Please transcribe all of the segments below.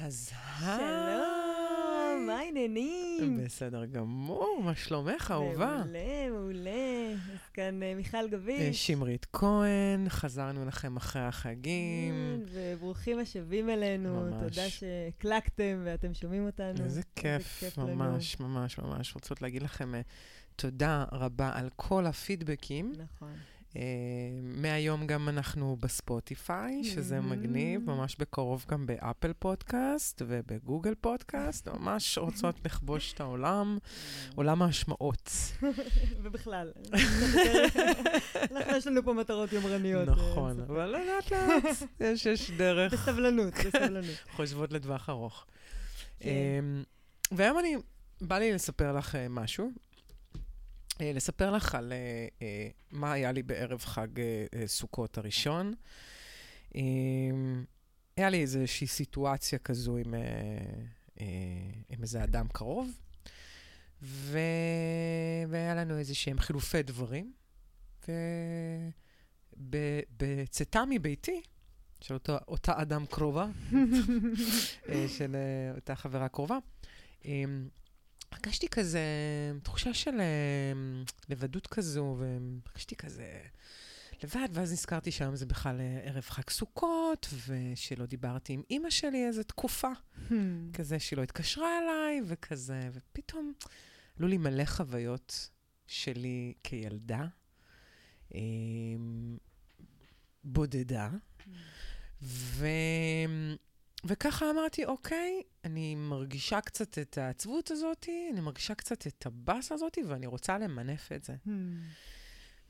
אז שלום, מה העניינים? בסדר גמור, מה שלומך, אהובה? מעולה, מעולה. אז כאן אה, מיכל אה, גביש. שמרית כהן, חזרנו לכם אחרי החגים. כן, וברוכים השבים אלינו. ממש. תודה שהקלקתם ואתם שומעים אותנו. איזה כיף, לנו. ממש, ממש, ממש. רוצות להגיד לכם אה, תודה רבה על כל הפידבקים. נכון. אה, מהיום גם אנחנו בספוטיפיי, שזה Mhm. מגניב, ממש בקרוב גם באפל פודקאסט ובגוגל פודקאסט, ממש רוצות לכבוש את העולם, עולם ההשמעות. ובכלל. אנחנו, יש לנו פה מטרות יומרניות. אה, נכון. אבל לאט לאט, יש, יש דרך, בסבלנות, בסבלנות. חושבות לטווח ארוך. כן. אמ, והיום אני, בא לי לספר לך אה, משהו. אה, לספר לך על אה, אה, מה היה לי בערב חג סוכות הראשון. אמ, היה לי איזושהי סיטואציה כזו עם, עם איזה אדם קרוב, ו... והיה לנו איזה שהם חילופי דברים, ובצאתה מביתי, של אותו, אותה אדם קרובה, של אותה חברה קרובה, אמ, הרגשתי כזה תחושה של אה, לבדות כזו, והרגשתי כזה לבד, ואז נזכרתי שהיום זה בכלל אה, ערב חג סוכות, ושלא דיברתי עם אימא שלי איזה תקופה, כזה שהיא לא התקשרה אליי, וכזה, ופתאום עלו לי מלא חוויות שלי כילדה, אה, בודדה, ו... וככה אמרתי, אוקיי, אני מרגישה קצת את העצבות הזאת, אני מרגישה קצת את הבאס הזאת, ואני רוצה למנף את זה.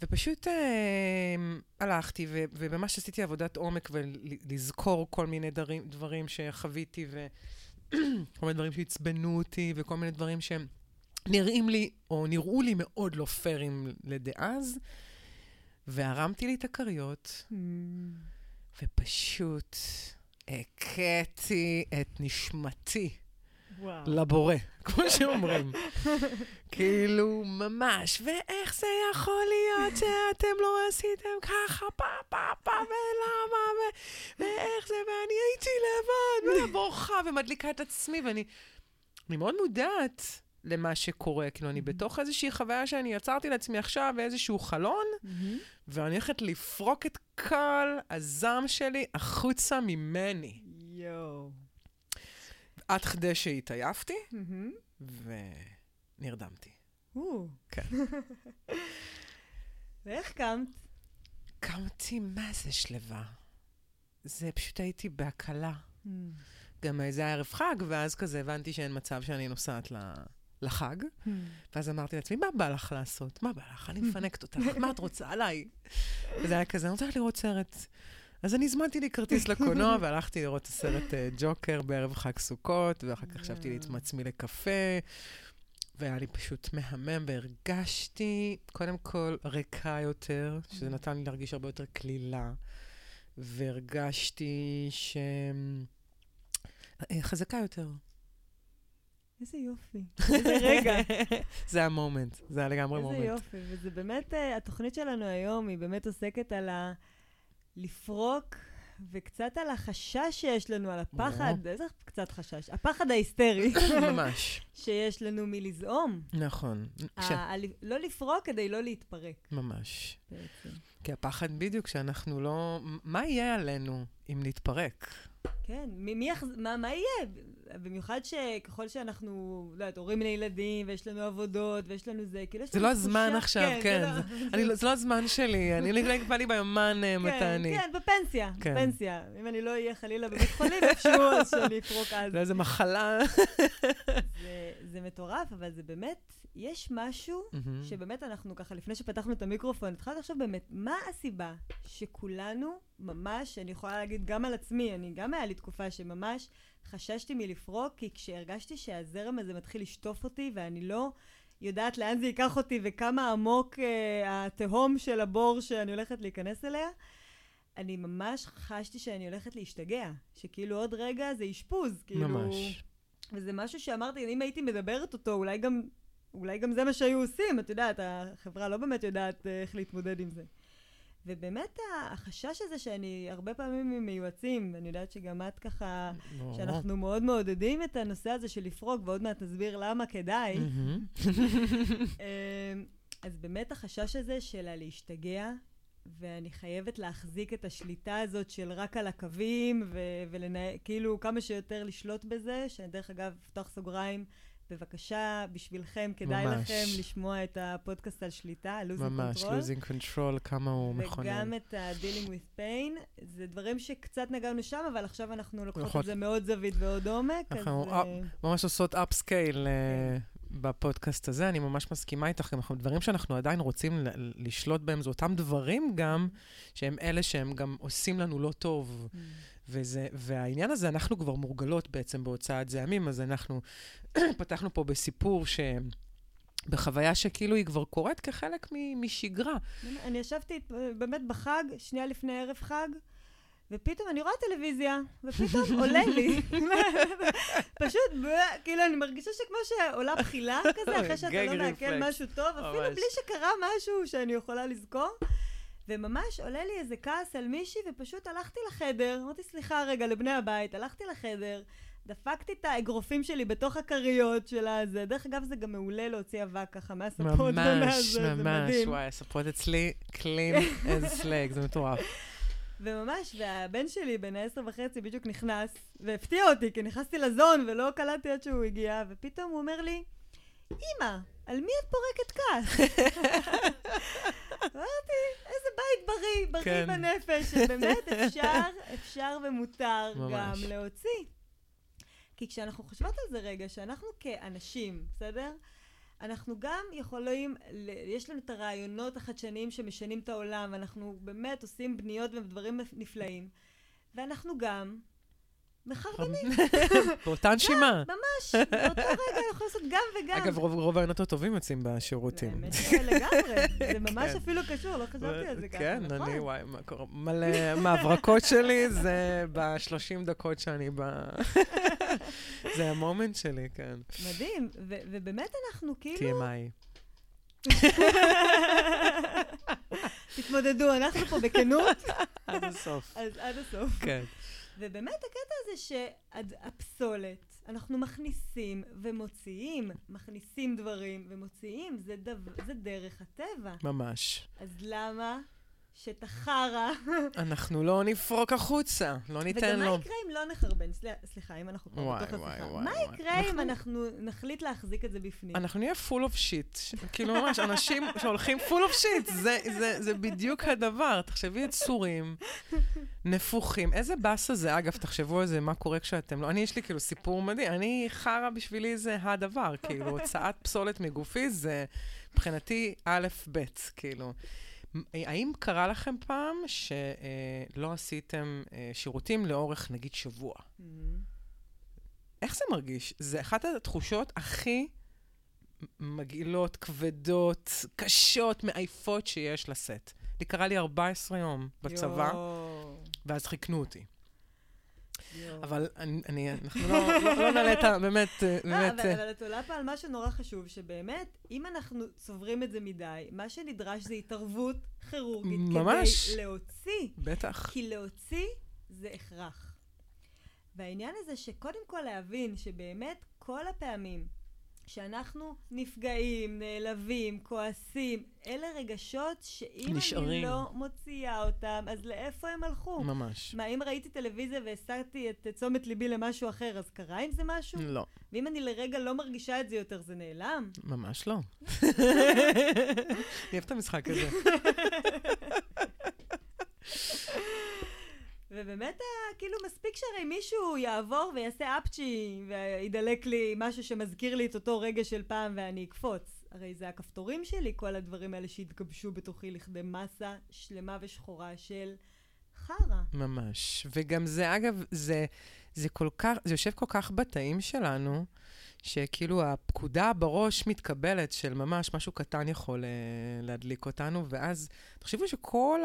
ופשוט אה, הלכתי, ו- וממש עשיתי עבודת עומק ולזכור כל מיני דברים, דברים שחוויתי, וכל מיני דברים שעצבנו אותי, וכל מיני דברים שהם נראים לי, או נראו לי מאוד לא פיירים לדאז, והרמתי לי את הכריות, ופשוט הכיתי את נשמתי וואו. לבורא, כמו שאומרים. כאילו, ממש, ואיך זה יכול להיות שאתם לא עשיתם ככה, פה, פה, פה, ולמה, ו- ואיך זה, ואני הייתי לבד, ובוכה, ומדליקה את עצמי, ואני אני מאוד מודעת למה שקורה. כאילו, אני בתוך איזושהי חוויה שאני יצרתי לעצמי עכשיו, באיזשהו חלון, מהמם. ואני הולכת לפרוק את כל הזעם שלי החוצה ממני. יואו. עד כדי שהתעייפתי, מהמם. ונרדמתי. או. כן. ואיך קמת? קמתי, מה זה שלווה? זה פשוט הייתי בהקלה. גם זה היה ערב חג, ואז כזה הבנתי שאין מצב שאני נוסעת ל- לחג. ואז אמרתי לעצמי, מה בא לך לעשות? מה בא לך? אני מפנקת אותך, מה את רוצה עליי? וזה היה כזה, אני רוצה לראות סרט. אז אני הזמנתי לי כרטיס לקולנוע, והלכתי לראות את הסרט אה, ג'וקר בערב חג סוכות, ואחר כך חשבתי לי עצמי לקפה, והיה לי פשוט מהמם, והרגשתי, קודם כל, ריקה יותר, שזה נתן לי להרגיש הרבה יותר קלילה, והרגשתי ש... אה, חזקה יותר. איזה יופי. איזה רגע. זה המומנט, זה היה לגמרי איזה מומנט. יופי. וזה באמת, אה, התוכנית שלנו היום היא באמת עוסקת על ה... לפרוק, וקצת על החשש שיש לנו, על הפחד, איזה קצת חשש? הפחד ההיסטרי ממש, שיש לנו מלזעום. נכון. ה- לא לפרוק כדי לא להתפרק, ממש. בעצם. כי הפחד בדיוק שאנחנו לא... מה יהיה עלינו אם נתפרק? כן, מי, מי יחז... מה, מה יהיה? במיוחד שככל שאנחנו, לא יודעת, הורים לילדים, ויש לנו עבודות, ויש לנו זה, כאילו יש זה לנו לא הזמן עכשיו, כן. זה זה- לא- אני לא- זה לא הזמן שלי, אני לא בא לי ביומן אה, מתי כן, אני. כן, בפנסיה, כן. בפנסיה. אם אני לא אהיה חלילה בבית חולים איפשהו, אז שאני אפרוק אז. זה איזה מחלה. זה, זה מטורף, אבל זה באמת, יש משהו. שבאמת אנחנו ככה, לפני שפתחנו את המיקרופון, התחלתי לחשוב באמת, מה הסיבה שכולנו ממש, אני יכולה להגיד גם על עצמי, אני גם היה לי תקופה שממש חששתי מלפרוק, כי כשהרגשתי שהזרם הזה מתחיל לשטוף אותי, ואני לא יודעת לאן זה ייקח אותי וכמה עמוק אה, התהום של הבור שאני הולכת להיכנס אליה, אני ממש חשתי שאני הולכת להשתגע, שכאילו עוד רגע זה אשפוז, כאילו... ממש. וזה משהו שאמרתי, אם הייתי מדברת אותו, אולי גם, אולי גם זה מה שהיו עושים, את יודעת, החברה לא באמת יודעת אה, איך להתמודד עם זה. ובאמת החשש הזה שאני הרבה פעמים עם מיועצים, ואני יודעת שגם את ככה, שאנחנו מאוד מעודדים את הנושא הזה של לפרוק, ועוד מעט נסביר למה כדאי. אמ, אז באמת החשש הזה של הלהשתגע, ואני חייבת להחזיק את השליטה הזאת של רק על הקווים, וכאילו כמה שיותר לשלוט בזה, שדרך אגב, פתוח סוגריים, בבקשה, בשבילכם, כדאי ממש. לכם לשמוע את הפודקאסט על שליטה, על ממש, control. ממש, losing control, כמה הוא מכונן. וגם את ה-dealing with pain. זה דברים שקצת נגענו שם, אבל עכשיו אנחנו לוקחות נכון. את זה מאוד זווית ועוד עומק. אנחנו אז, uh... ממש עושות upscale uh, בפודקאסט הזה. אני ממש מסכימה איתך, גם דברים שאנחנו עדיין רוצים לשלוט בהם, זה אותם דברים גם, שהם אלה שהם גם עושים לנו לא טוב. Mm. וזה, והעניין הזה, אנחנו כבר מורגלות בעצם בהוצאת זעמים, אז אנחנו פתחנו פה בסיפור ש... בחוויה שכאילו היא כבר קורית כחלק משגרה. אני ישבתי באמת בחג, שנייה לפני ערב חג, ופתאום אני רואה טלוויזיה, ופתאום עולה לי. פשוט, כאילו, אני מרגישה שכמו שעולה בחילה כזה, אחרי שאתה לא מעכל משהו טוב, אפילו בלי שקרה משהו שאני יכולה לזכור. וממש עולה לי איזה כעס על מישהי, ופשוט הלכתי לחדר, אמרתי סליחה רגע לבני הבית, הלכתי לחדר, דפקתי את האגרופים שלי בתוך הכריות של הזה. דרך אגב, זה גם מעולה להוציא אבק ככה מהספות ממש, ממש, וואי, הספות אצלי clean as slag, זה מטורף. וממש, והבן שלי, בן העשר וחצי, בדיוק נכנס, והפתיע אותי, כי נכנסתי לזון ולא קלטתי עד שהוא הגיע, ופתאום הוא אומר לי, אמא, על מי את פורקת כעס? אמרתי, איזה בית בריא, בריא כן. בנפש, שבאמת אפשר, אפשר ומותר ממש. גם להוציא. כי כשאנחנו חושבות על זה רגע, שאנחנו כאנשים, בסדר? אנחנו גם יכולים, יש לנו את הרעיונות החדשניים שמשנים את העולם, ואנחנו באמת עושים בניות ודברים נפלאים, ואנחנו גם מחרבנים. באותה נשימה. ממש, באותו רגע יכול לעשות גם וגם. אגב, רוב הרעיונות הטובים יוצאים בשירותים. האמת לגמרי, זה ממש כן. אפילו קשור, לא חשבתי על זה ככה, כן, אני, וואי, מלא מההברקות שלי זה ב-30 דקות שאני ב... זה המומנט שלי, כן. מדהים, ובאמת אנחנו כאילו... TMI. תתמודדו, אנחנו פה בכנות. עד הסוף. עד הסוף. כן. ובאמת הקטע הזה שהפסולת, אנחנו מכניסים ומוציאים, מכניסים דברים ומוציאים, זה, דו, זה דרך הטבע. ממש. אז למה שאת החרא... אנחנו לא נפרוק החוצה, לא ניתן לו. וגם מה יקרה אם לא נחרבן? סליחה, אם אנחנו כבר בתוך השיחה. מה יקרה אם אנחנו נחליט להחזיק את זה בפנים? אנחנו נהיה full of shit. כאילו ממש, אנשים שהולכים full of shit, זה בדיוק הדבר. תחשבי את סורים, נפוחים. איזה באסה זה, אגב, תחשבו על זה, מה קורה כשאתם לא... אני, יש לי כאילו סיפור מדהים. אני, חרא בשבילי זה הדבר. כאילו, הוצאת פסולת מגופי זה מבחינתי א', ב', כאילו. האם קרה לכם פעם שלא עשיתם אה, שירותים לאורך, נגיד, שבוע? Mm-hmm. איך זה מרגיש? זה אחת התחושות הכי מגעילות, כבדות, קשות, מעייפות שיש לשאת. לי קרה לי 14 יום בצבא, ואז חיכנו אותי. אבל אני, אנחנו לא, לא, לא נעלה את ה... באמת, אה, באמת... לא, אבל את עולה פה על משהו נורא חשוב, שבאמת, אם אנחנו צוברים את זה מדי, מה שנדרש זה התערבות כירורגית. ממש. כדי להוציא. בטח. כי להוציא זה הכרח. והעניין הזה שקודם כל להבין שבאמת כל הפעמים שאנחנו נפגעים, נעלבים, כועסים, אלה רגשות שאם נשארים. אני לא מוציאה אותם, אז לאיפה הם הלכו? ממש. מה, אם ראיתי טלוויזיה והסרתי את תשומת ליבי למשהו אחר, אז קרה עם זה משהו? לא. ואם אני לרגע לא מרגישה את זה יותר, זה נעלם? ממש לא. אני אוהב את המשחק הזה. ובאמת, כאילו, מספיק שהרי מישהו יעבור ויעשה אפצ'י וידלק לי משהו שמזכיר לי את אותו רגע של פעם ואני אקפוץ. הרי זה הכפתורים שלי, כל הדברים האלה שהתגבשו בתוכי לכדי מסה שלמה ושחורה של חרא. ממש. וגם זה, אגב, זה, זה כל כך, זה יושב כל כך בתאים שלנו. שכאילו הפקודה בראש מתקבלת של ממש משהו קטן יכול uh, להדליק אותנו, ואז תחשבו שכל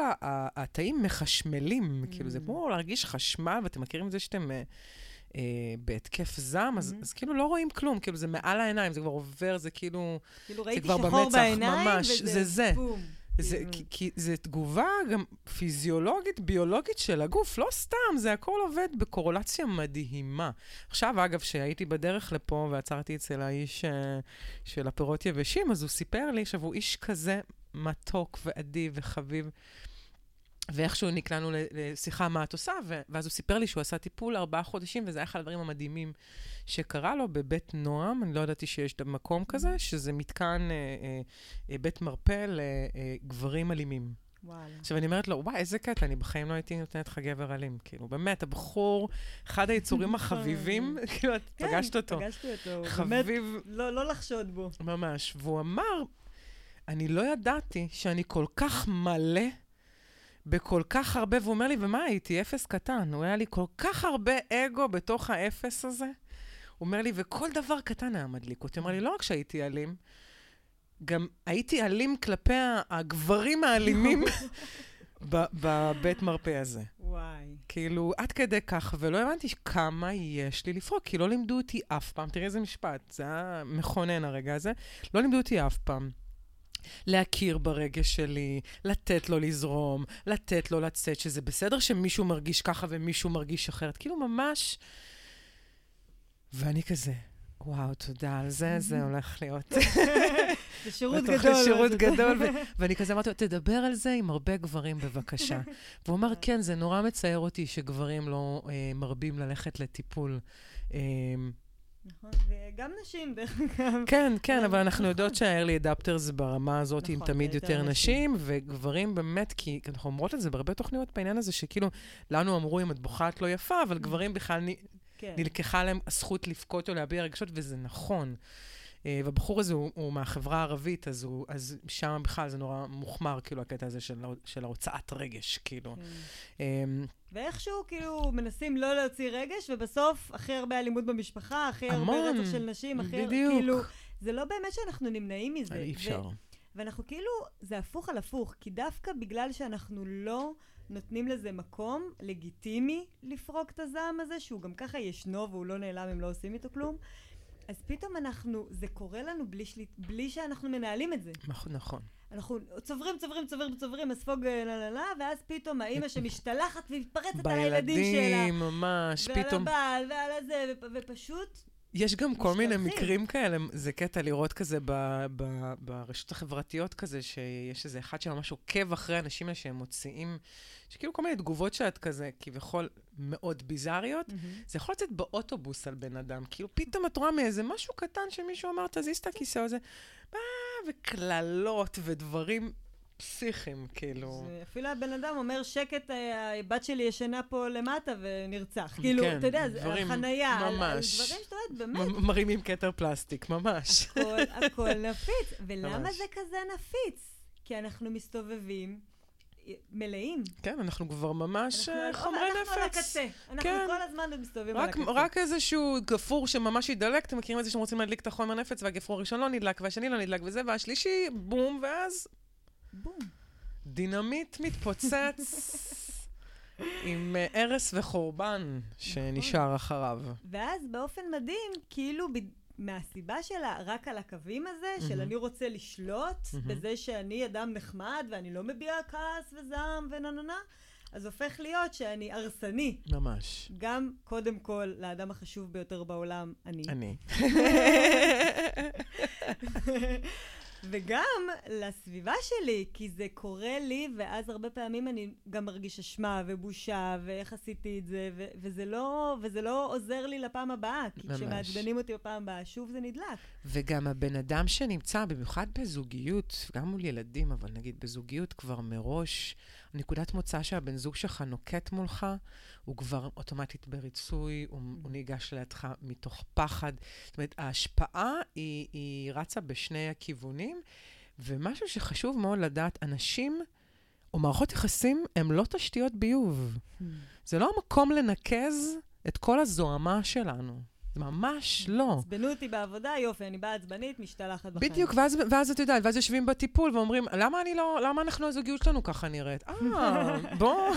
התאים מחשמלים, mm. כאילו זה כמו להרגיש חשמל, ואתם מכירים את זה שאתם... uh, uh, בהתקף זעם, mm-hmm. אז, אז כאילו לא רואים כלום, כאילו זה מעל העיניים, זה כבר עובר, זה כאילו... כאילו ראיתי שחור בעיניים, ממש, וזה זה זה. בום. זה, כאילו. כי, כי זה תגובה גם פיזיולוגית, ביולוגית של הגוף, לא סתם, זה הכל עובד בקורולציה מדהימה. עכשיו, אגב, כשהייתי בדרך לפה ועצרתי אצל האיש uh, של הפירות יבשים, אז הוא סיפר לי, עכשיו, הוא איש כזה מתוק ואדיב וחביב. ואיכשהו נקלענו לשיחה מה את עושה, ואז הוא סיפר לי שהוא עשה טיפול ארבעה חודשים, וזה היה אחד הדברים המדהימים שקרה לו בבית נועם, אני לא ידעתי שיש מקום כזה, שזה מתקן אה, אה, אה, בית מרפא לגברים אלימים. וואלה. עכשיו, אני אומרת לו, וואי, איזה קטע, אני בחיים לא הייתי נותנת לך גבר אלים. כאילו, באמת, הבחור, אחד היצורים החביבים, כאילו, את כן, פגשת אותו. פגשתי אותו. הוא באמת, חביב לא לא לחשוד בו. ממש. והוא אמר, אני לא ידעתי שאני כל כך מלא בכל כך הרבה, והוא אומר לי, ומה הייתי? אפס קטן. הוא היה לי כל כך הרבה אגו בתוך האפס הזה. הוא אומר לי, וכל דבר קטן היה מדליק אותי. הוא אומר לי, לא רק שהייתי אלים, גם הייתי אלים כלפי הגברים האלימים בבית מרפא הזה. וואי. כאילו, עד כדי כך, ולא הבנתי כמה יש לי לפרוק, כי לא לימדו אותי אף פעם, תראי איזה משפט, זה היה מכונן הרגע הזה, לא לימדו אותי אף פעם. להכיר ברגש שלי, לתת לו לזרום, לתת לו לצאת, שזה בסדר שמישהו מרגיש ככה ומישהו מרגיש אחרת. כאילו, ממש... ואני כזה, וואו, תודה על זה, זה הולך להיות... זה שירות גדול. שירות מה גדול, ואני כזה אמרתי לו, תדבר על זה עם הרבה גברים בבקשה. והוא אמר, כן, זה נורא מצער אותי שגברים לא אה, מרבים ללכת לטיפול. אה, נכון, וגם נשים, דרך אגב. כן, כן, אבל- אבל אנחנו נכון. יודעות שה-early adapters ברמה הזאת הם נכון, תמיד יותר נשים, וגברים באמת, כי אנחנו אומרות את זה בהרבה תוכניות בעניין הזה, שכאילו, לנו אמרו אם את בוכה את לא יפה, אבל גברים בכלל כן. נלקחה להם הזכות לבכות או להביע רגשות, וזה נכון. אה, והבחור הזה הוא, הוא מהחברה הערבית, אז, הוא, אז שם בכלל זה נורא מוחמר, כאילו, הקטע הזה של, של ההוצאת רגש, כאילו. כן. אמ, ואיכשהו כאילו מנסים לא להוציא רגש, ובסוף הכי הרבה אלימות במשפחה, הכי הרבה המון, רצח של נשים, הכי... בדיוק. כאילו, זה לא באמת שאנחנו נמנעים מזה. אי ו- אפשר. ואנחנו כאילו, זה הפוך על הפוך, כי דווקא בגלל שאנחנו לא נותנים לזה מקום לגיטימי לפרוק את הזעם הזה, שהוא גם ככה ישנו והוא לא נעלם אם לא עושים איתו כלום, אז פתאום אנחנו, זה קורה לנו בלי, שליט, בלי שאנחנו מנהלים את זה. נכון, נכון. אנחנו צוברים, צוברים, צוברים, צוברים, מספוג אה, לה לה לה, ואז פתאום האימא שמשתלחת ומתפרצת על הילדים שלה. בילדים, ממש, ועל פתאום... הבעל, ועל הזה, ופ- ופשוט, יש גם כל מיני. מקרים כאלה, זה קטע לראות כזה ב, ב, ברשתות החברתיות כזה, שיש איזה אחד שממש עוקב אחרי אנשים האלה שהם מוציאים, שכאילו כל מיני תגובות שאת כזה, כביכול מאוד ביזריות, זה יכול לצאת באוטובוס על בן אדם, כאילו פתאום את רואה מאיזה משהו קטן שמישהו אמר, תזיז את הכיסא הזה, מה, וקללות ודברים פסיכיים, כאילו. זה- אפילו הבן אדם אומר, שקט, אה, הבת שלי ישנה פה למטה ונרצח. כאילו, כן, אתה יודע, זה דברים על- על ממש. דברים שאתה אומרת, באמת, מרימים כתר פלסטיק, ממש. הכל, הכל נפיץ. ולמה ממש. זה כזה נפיץ? כי אנחנו מסתובבים מלאים. כן, אנחנו כבר ממש אנחנו אה, על- חומרי אנחנו על נפץ. הקצה. אנחנו כן. כל הזמן מסתובבים על רק, הקצה. רק איזשהו גפרור שממש ידלק, אתם מכירים את זה שאתם רוצים להדליק את החומר נפץ, והגפרור הראשון לא נדלק, והשני לא נדלק, וזה, והשלישי, בום, ואז בום. דינמיט מתפוצץ עם אה, הרס וחורבן שנשאר אחריו. ואז באופן מדהים, כאילו ב... מהסיבה שלה, רק על הקווים הזה, של. אני רוצה לשלוט. בזה שאני אדם נחמד ואני לא מביע כעס וזעם ונננה, אז הופך להיות שאני הרסני. ממש. גם, קודם כל, לאדם החשוב ביותר בעולם, אני. אני. וגם לסביבה שלי, כי זה קורה לי, ואז הרבה פעמים אני גם מרגיש אשמה ובושה, ואיך עשיתי את זה, ו- וזה, לא, וזה לא עוזר לי לפעם הבאה, כי ממש. כשמעצבנים אותי בפעם הבאה, שוב זה נדלק. וגם הבן אדם שנמצא, במיוחד בזוגיות, גם מול ילדים, אבל נגיד בזוגיות כבר מראש, נקודת מוצא שהבן זוג שלך נוקט מולך, הוא כבר אוטומטית בריצוי, הוא, הוא ניגש לידך מתוך פחד. זאת אומרת, ההשפעה היא, היא רצה בשני הכיוונים, ומשהו שחשוב מאוד לדעת, אנשים או מערכות יחסים הם לא תשתיות ביוב. זה לא המקום לנקז את כל הזוהמה שלנו. ממש לא. עצבנו אותי בעבודה, יופי, אני באה עצבנית, משתלחת בחיים. בדיוק, ואז, ואז את יודעת, ואז יושבים בטיפול ואומרים, למה אני לא, למה אנחנו, הזוגיות שלנו ככה נראית? אה, בוא,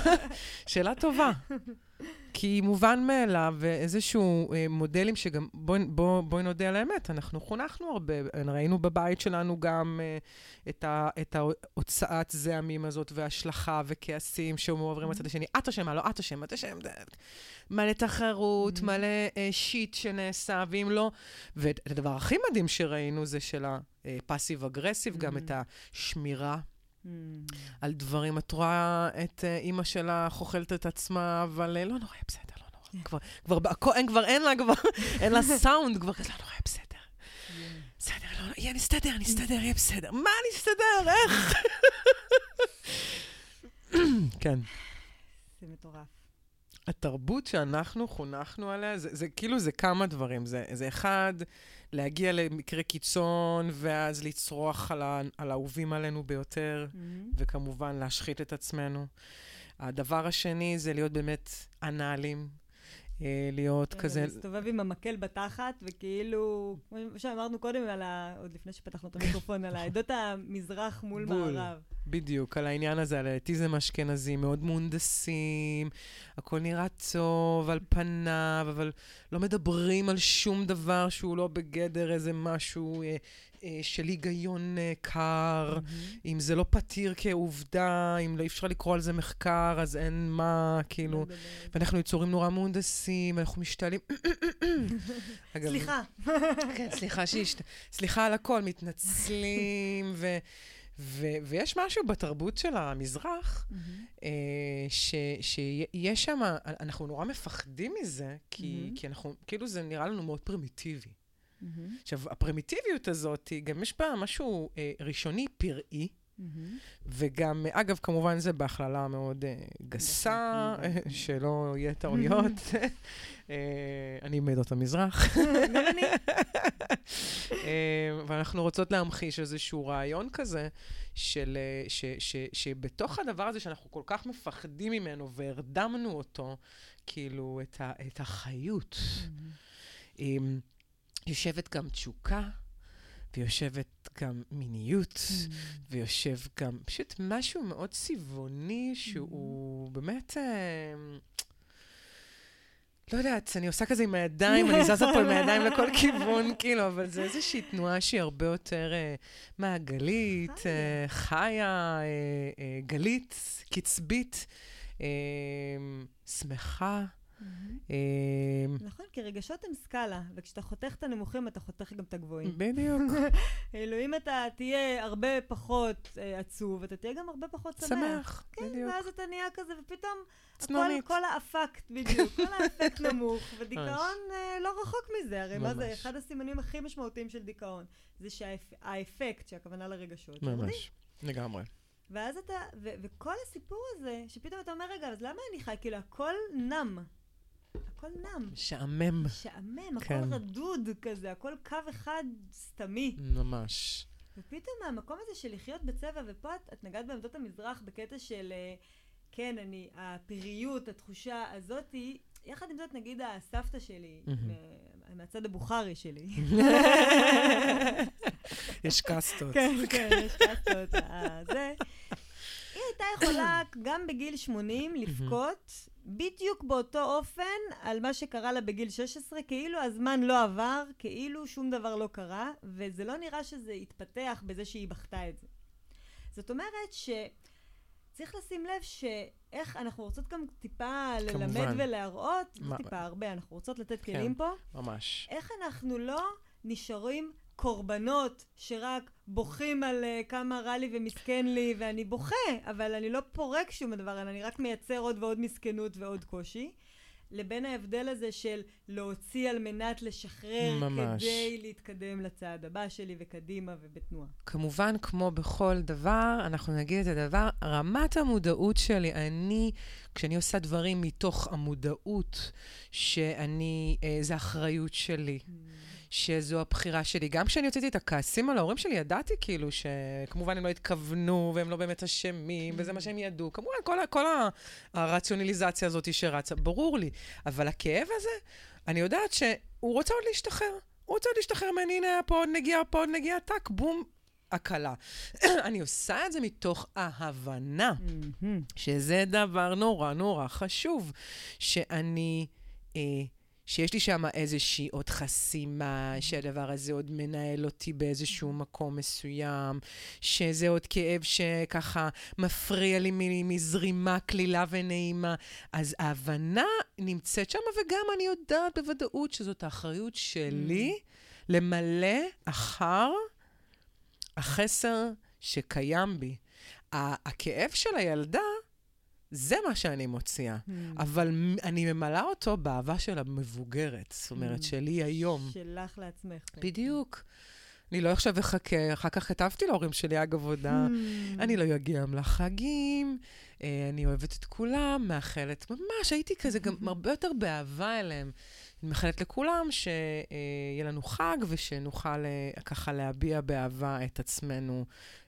שאלה טובה. כי מובן מאליו, ואיזשהו אה, מודלים שגם, בואי בוא, בוא נודה על האמת, אנחנו חונכנו הרבה, ראינו בבית שלנו גם אה, את, ה, את ההוצאת זעמים הזאת, והשלכה וכעסים שמועברים לצד השני. את אשמה, לא את אשמה, את אשמה. מלא תחרות, mm-hmm. מלא אה, שיט שנעשה, ואם לא... ואת הדבר הכי מדהים שראינו זה של הפאסיב אגרסיב, mm-hmm. גם את השמירה. על דברים. את רואה את uh, אימא שלה חוכלת את עצמה, אבל uh, לא נורא, בסדר, לא נורא. כבר, כבר, כבר, אין, כבר אין לה, כבר, אין לה סאונד, כבר כזה, לא נורא, בסדר. בסדר, לא, יהיה, נסתדר, נסתדר, יהיה בסדר. מה נסתדר? איך? כן. זה מטורף. התרבות שאנחנו חונכנו עליה, זה, זה כאילו, זה כמה דברים. זה, זה אחד, להגיע למקרה קיצון, ואז לצרוח על, ה, על האהובים עלינו ביותר, mm-hmm. וכמובן להשחית את עצמנו. הדבר השני זה להיות באמת אנאלים, להיות כן, כזה... להסתובב עם המקל בתחת, וכאילו, כמו שאמרנו קודם, ה... עוד לפני שפתחנו את המיקרופון, על העדות המזרח מול מערב. בדיוק, על העניין הזה, על האטיזם אשכנזי, מאוד מהונדסים, הכל נראה טוב על פניו, אבל לא מדברים על שום דבר שהוא לא בגדר איזה משהו אה, אה, של היגיון אה, קר. Mm-hmm. אם זה לא פתיר כעובדה, אם לא אפשר לקרוא על זה מחקר, אז אין מה, כאילו... ואנחנו יצורים נורא מהונדסים, אנחנו משתעלים... סליחה. כן, סליחה שהשת... סליחה על הכל, מתנצלים, ו... ו- ויש משהו בתרבות של המזרח, mm-hmm. אה, ש- שיש שם, אנחנו נורא מפחדים מזה, כי, mm-hmm. כי אנחנו, כאילו זה נראה לנו מאוד פרימיטיבי. Mm-hmm. עכשיו, הפרימיטיביות הזאת, גם יש בה משהו אה, ראשוני, פראי, mm-hmm. וגם, אגב, כמובן זה בהכללה מאוד אה, גסה, אה, שלא יהיה טעויות. אה, אני מעדות המזרח. גם אני. אה, ואנחנו רוצות להמחיש איזשהו רעיון כזה, של, אה, ש, ש, שבתוך הדבר הזה שאנחנו כל כך מפחדים ממנו והרדמנו אותו, כאילו, את, ה, את החיות, mm-hmm. יושבת גם תשוקה. ויושבת גם מיניות, mm. ויושב גם פשוט משהו מאוד צבעוני, שהוא mm. באמת... אה, לא יודעת, אני עושה כזה עם הידיים, אני זזה פה עם הידיים לכל כיוון, כאילו, אבל זה איזושהי תנועה שהיא הרבה יותר uh, מעגלית, uh, חיה, uh, uh, גלית, קצבית, uh, שמחה. אמ, נכון, כי רגשות הם סקאלה, וכשאתה חותך את הנמוכים, אתה חותך גם את הגבוהים. בדיוק. כאילו, אם אתה תהיה הרבה פחות אה, עצוב, אתה תהיה גם הרבה פחות שמח. שמח, כן, בדיוק. ואז אתה נהיה כזה, ופתאום... צנונית. כל האפקט, בדיוק, כל האפקט נמוך, ודיכאון אה, לא רחוק מזה. הרי מה זה, אחד הסימנים הכי משמעותיים של דיכאון, זה שהאפקט, שהכוונה לרגשות, ממש, לגמרי. ואז אתה, וכל הסיפור הזה, שפתאום אתה אומר, רגע, אז למה אני חי? כאילו, הכל נם. הכל נם. משעמם. משעמם, כן. הכל רדוד כזה, הכל קו אחד סתמי. ממש. ופתאום מהמקום הזה של לחיות בצבע, ופה את, את נגעת בעמדות המזרח בקטע של, אה, כן, אני, הפרייות, התחושה הזאתי, יחד עם זאת, נגיד הסבתא שלי, mm-hmm. מהצד הבוכרי שלי. יש קאסטות. כן, כן, יש קאסטות. אה, זה. היא הייתה יכולה גם בגיל 80 לבכות בדיוק באותו אופן על מה שקרה לה בגיל 16, כאילו הזמן לא עבר, כאילו שום דבר לא קרה, וזה לא נראה שזה התפתח בזה שהיא בכתה את זה. זאת אומרת שצריך לשים לב שאיך אנחנו רוצות גם טיפה כמובן. ללמד ולהראות, לא טיפה הרבה, אנחנו רוצות לתת כן, כלים פה. ממש. איך אנחנו לא נשארים קורבנות שרק בוכים על uh, כמה רע לי ומסכן לי, ואני בוכה, אבל אני לא פורק שום דבר, אני רק מייצר עוד ועוד מסכנות ועוד קושי. לבין ההבדל הזה של להוציא על מנת לשחרר ממש. כדי להתקדם לצעד הבא שלי וקדימה ובתנועה. כמובן, כמו בכל דבר, אנחנו נגיד את הדבר, רמת המודעות שלי, אני, כשאני עושה דברים מתוך המודעות שאני, אה, זה אחריות שלי. Mm. שזו הבחירה שלי. גם כשאני הוצאתי את הכעסים על ההורים שלי, ידעתי כאילו שכמובן הם לא התכוונו, והם לא באמת אשמים, וזה מה שהם ידעו. כמובן, כל, כל הרציונליזציה הזאת שרצה, ברור לי. אבל הכאב הזה, אני יודעת שהוא רוצה עוד להשתחרר. הוא רוצה עוד להשתחרר ממני, הנה, פה עוד נגיעה, פה עוד נגיעה, טאק, בום, הקלה. אני עושה את זה מתוך ההבנה, שזה דבר נורא נורא חשוב, שאני... אה, שיש לי שם איזושהי עוד חסימה, שהדבר הזה עוד מנהל אותי באיזשהו מקום מסוים, שזה עוד כאב שככה מפריע לי מזרימה קלילה ונעימה. אז ההבנה נמצאת שם, וגם אני יודעת בוודאות שזאת האחריות שלי mm. למלא אחר החסר שקיים בי. הכאב של הילדה, זה מה שאני מוציאה. Mm. אבל אני ממלאה אותו באהבה של המבוגרת, זאת אומרת, mm. שלי היום. שלך לעצמך. בדיוק. אני לא עכשיו אחכה, אחר כך כתבתי להורים שלי, אגב, עבודה, mm. אני לא אגיע לחגים, אה, אני אוהבת את כולם, מאחלת, ממש, הייתי כזה גם הרבה יותר באהבה אליהם. אני מאחלת לכולם שיהיה לנו חג ושנוכל אה, ככה להביע באהבה את עצמנו,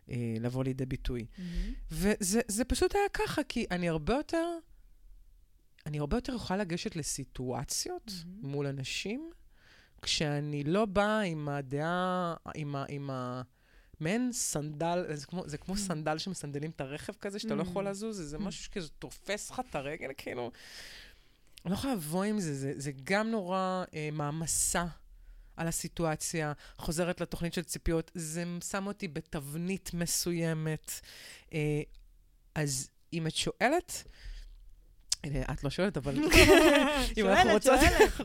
אה, לבוא לידי ביטוי. Mm-hmm. וזה פשוט היה ככה, כי אני הרבה יותר, אני הרבה יותר יכולה לגשת לסיטואציות mm-hmm. מול אנשים, כשאני לא באה עם הדעה, עם ה... עם ה מעין סנדל, זה כמו, זה כמו. סנדל שמסנדלים את הרכב כזה, שאתה. לא יכול לזוז, זה, זה mm. משהו שכזה תופס לך את הרגל, כאילו. אני לא יכולה לבוא עם זה, זה, זה גם נורא אה, מעמסה על הסיטואציה, חוזרת לתוכנית של ציפיות, זה שם אותי בתבנית מסוימת. אה, אז אם את שואלת, את לא שואלת, אבל אם אנחנו רוצות,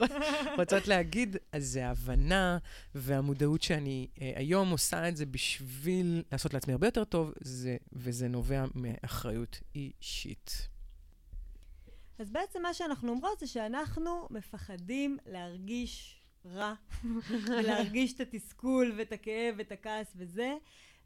רוצות להגיד, אז זה ההבנה והמודעות שאני אה, היום עושה את זה בשביל לעשות לעצמי הרבה יותר טוב, זה, וזה נובע מאחריות אישית. אז בעצם מה שאנחנו אומרות זה שאנחנו מפחדים להרגיש רע, ולהרגיש את התסכול ואת הכאב ואת הכעס וזה.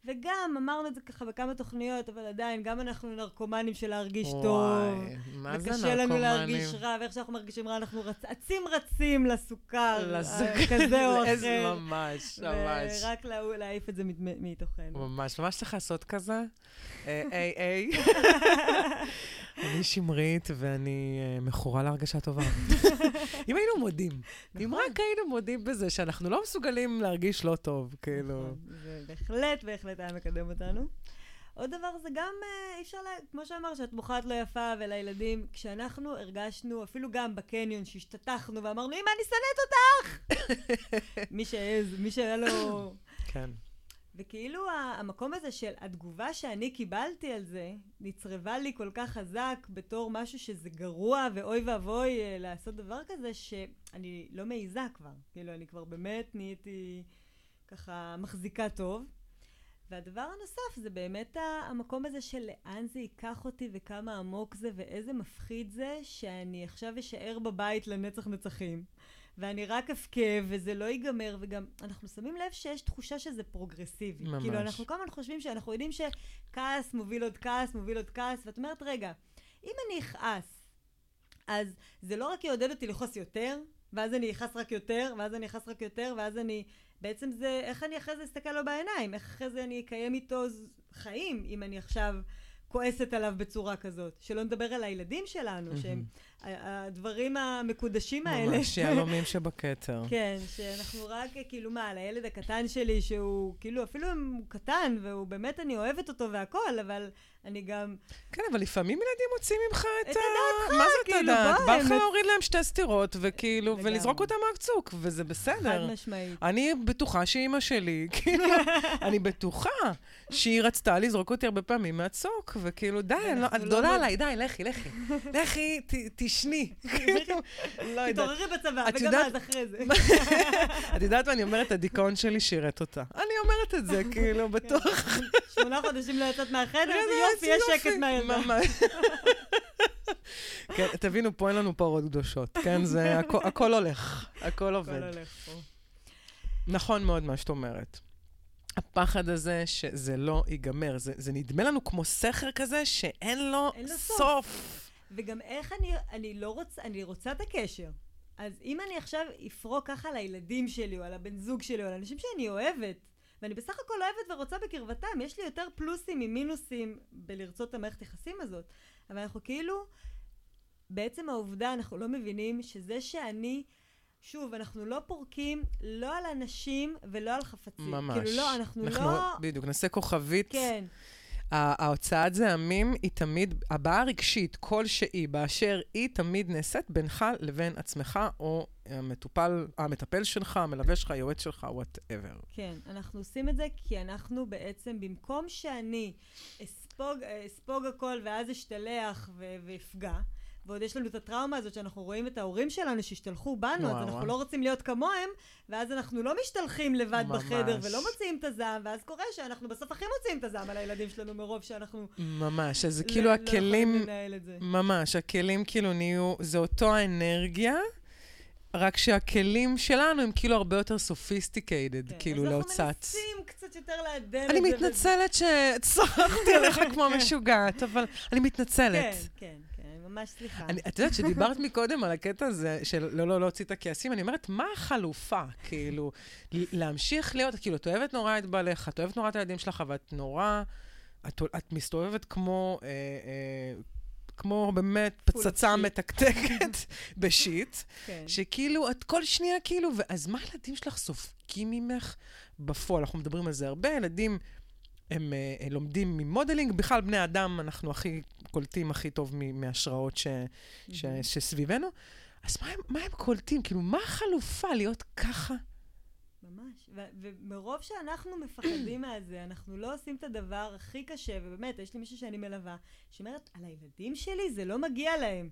וגם, אמרנו את זה ככה בכמה תוכניות, אבל עדיין, גם אנחנו נרקומנים של להרגיש וואי, טוב. מה זה נרקומנים? וקשה לנו להרגיש רע, ואיך שאנחנו מרגישים רע, אנחנו רצ... עצים רצים לסוכר, לסוכר, כזה או אחר. איזה ממש, ממש. ורק לה... להעיף את זה מתוכנו. ממש, ממש צריך לעשות כזה. אה, איי, איי. אני שמרית ואני uh, מכורה להרגשה טובה. אם היינו מודים, נכון. אם רק היינו מודים בזה שאנחנו לא מסוגלים להרגיש לא טוב, כאילו. נכון, זה בהחלט, בהחלט היה מקדם אותנו. עוד דבר זה גם, אה, אי אפשר, לה, כמו שאמר, שאת מוכרת לא יפה ולילדים, כשאנחנו הרגשנו, אפילו גם בקניון, שהשתתחנו ואמרנו, אמא, אני שונאת אותך! מי שהעז, מי שהיה לו... כן. וכאילו המקום הזה של התגובה שאני קיבלתי על זה, נצרבה לי כל כך חזק בתור משהו שזה גרוע ואוי ואבוי אה, לעשות דבר כזה, שאני לא מעיזה כבר. כאילו, אני כבר באמת נהייתי ככה מחזיקה טוב. והדבר הנוסף זה באמת המקום הזה של לאן זה ייקח אותי וכמה עמוק זה ואיזה מפחיד זה שאני עכשיו אשאר בבית לנצח נצחים. ואני רק אבכה, וזה לא ייגמר, וגם אנחנו שמים לב שיש תחושה שזה פרוגרסיבי. ממש. כאילו, אנחנו כל הזמן חושבים שאנחנו יודעים שכעס מוביל עוד כעס, מוביל עוד כעס, ואת אומרת, רגע, אם אני אכעס, אז זה לא רק יעודד אותי לכעוס יותר, ואז אני אכעס רק יותר, ואז אני אכעס רק יותר, ואז אני... בעצם זה, איך אני אחרי זה אסתכל לו בעיניים? איך אחרי זה אני אקיים איתו חיים, אם אני עכשיו כועסת עליו בצורה כזאת? שלא נדבר על הילדים שלנו, שהם הדברים המקודשים האלה. ממש יהלומים שבכתר. כן, שאנחנו רק, כאילו מה, על הילד הקטן שלי, שהוא כאילו, אפילו הוא קטן, והוא באמת, אני אוהבת אותו והכול, אבל אני גם... כן, אבל לפעמים ילדים מוצאים ממך את, את ה... הדעתך, מה זה את כאילו, הדעת? בא לך להוריד להם שתי סטירות, וכאילו, ולזרוק אותם מהצוק, וזה בסדר. חד משמעית. אני בטוחה שאימא שלי, כאילו, אני בטוחה שהיא רצתה לזרוק אותי הרבה פעמים מהצוק, וכאילו, די, לא- את גדולה עליי, די, לכי, לכי. לכי, תשני. לא יודעת. תתעוררי בצבא, וגם אז אחרי זה. את יודעת מה, אני אומרת, הדיכאון שלי שירת אותה. אני אומרת את זה, כאילו, כן. בטוח. שמונה חודשים לא יצאת מהחדר, יופי, יש שקט מהילדה. כן, תבינו, פה אין לנו פרות קדושות, כן? זה, הכל הולך, הכל עובד. הכל הולך פה. נכון מאוד מה שאת אומרת. הפחד הזה שזה לא ייגמר, זה, זה נדמה לנו כמו סכר כזה שאין לו, לו סוף. סוף. וגם איך אני, אני לא רוצה, אני רוצה את הקשר. אז אם אני עכשיו אפרוק ככה לילדים שלי, או על הבן זוג שלי, או על אנשים שאני אוהבת, ואני בסך הכל אוהבת ורוצה בקרבתם, יש לי יותר פלוסים ממינוסים בלרצות את המערכת יחסים הזאת. אבל אנחנו כאילו, בעצם העובדה, אנחנו לא מבינים שזה שאני שוב, אנחנו לא פורקים לא על אנשים ולא על חפצים. ממש. כאילו, לא, אנחנו, אנחנו לא... בדיוק, נעשה כוכבית. כן, ההוצאת זעמים היא תמיד, הבעה רגשית כלשהי באשר היא תמיד נעשית בינך לבין עצמך, או המטופל, המטפל שלך, המלווה שלך, היועץ שלך, whatever. כן. אנחנו עושים את זה כי אנחנו בעצם, במקום שאני אספוג, אספוג הכל ואז אשתלח ואפגע, ועוד יש לנו את הטראומה הזאת שאנחנו רואים את ההורים שלנו שהשתלחו בנו, וואו, אז אנחנו וואו. לא רוצים להיות כמוהם, ואז אנחנו לא משתלחים לבד ממש. בחדר ולא מוציאים את הזעם, ואז קורה שאנחנו בסוף הכי מוציאים את הזעם על הילדים שלנו מרוב שאנחנו ממש, אז זה לא- כאילו לא הכלים. ממש, הכלים כאילו נהיו, זה אותו האנרגיה, רק שהכלים שלנו הם כאילו הרבה יותר sophisticated, כן, כאילו אז להוצאת. אנחנו מנסים קצת יותר לעדן את אני זה. וזה- מתנצלת שצרחתי עליך כמו משוגעת, אבל אני מתנצלת. כן, כן, ממש סליחה. אני, את יודעת, שדיברת מקודם על הקטע הזה של לא, לא להוציא את הכעסים, אני אומרת, מה החלופה? כאילו, להמשיך להיות, כאילו, את אוהבת נורא את בעליך, את אוהבת נורא את הילדים שלך, ואת נורא, את, את מסתובבת כמו, אה, אה, כמו באמת פצצה. מתקתקת בשיט, כן. שכאילו, את כל שנייה כאילו, ואז מה הילדים שלך סופגים ממך בפועל? אנחנו מדברים על זה הרבה, ילדים... הם uh, לומדים מ modeling, בכלל בני אדם, אנחנו הכי קולטים הכי טוב מהשראות ש, ש, מהמם. שסביבנו. אז מה הם, מה הם קולטים? כאילו, מה החלופה להיות ככה? ממש. ומרוב שאנחנו מפחדים מהזה, אנחנו לא עושים את הדבר הכי קשה, ובאמת, יש לי מישהו שאני מלווה, שאומרת, על הילדים שלי זה לא מגיע להם.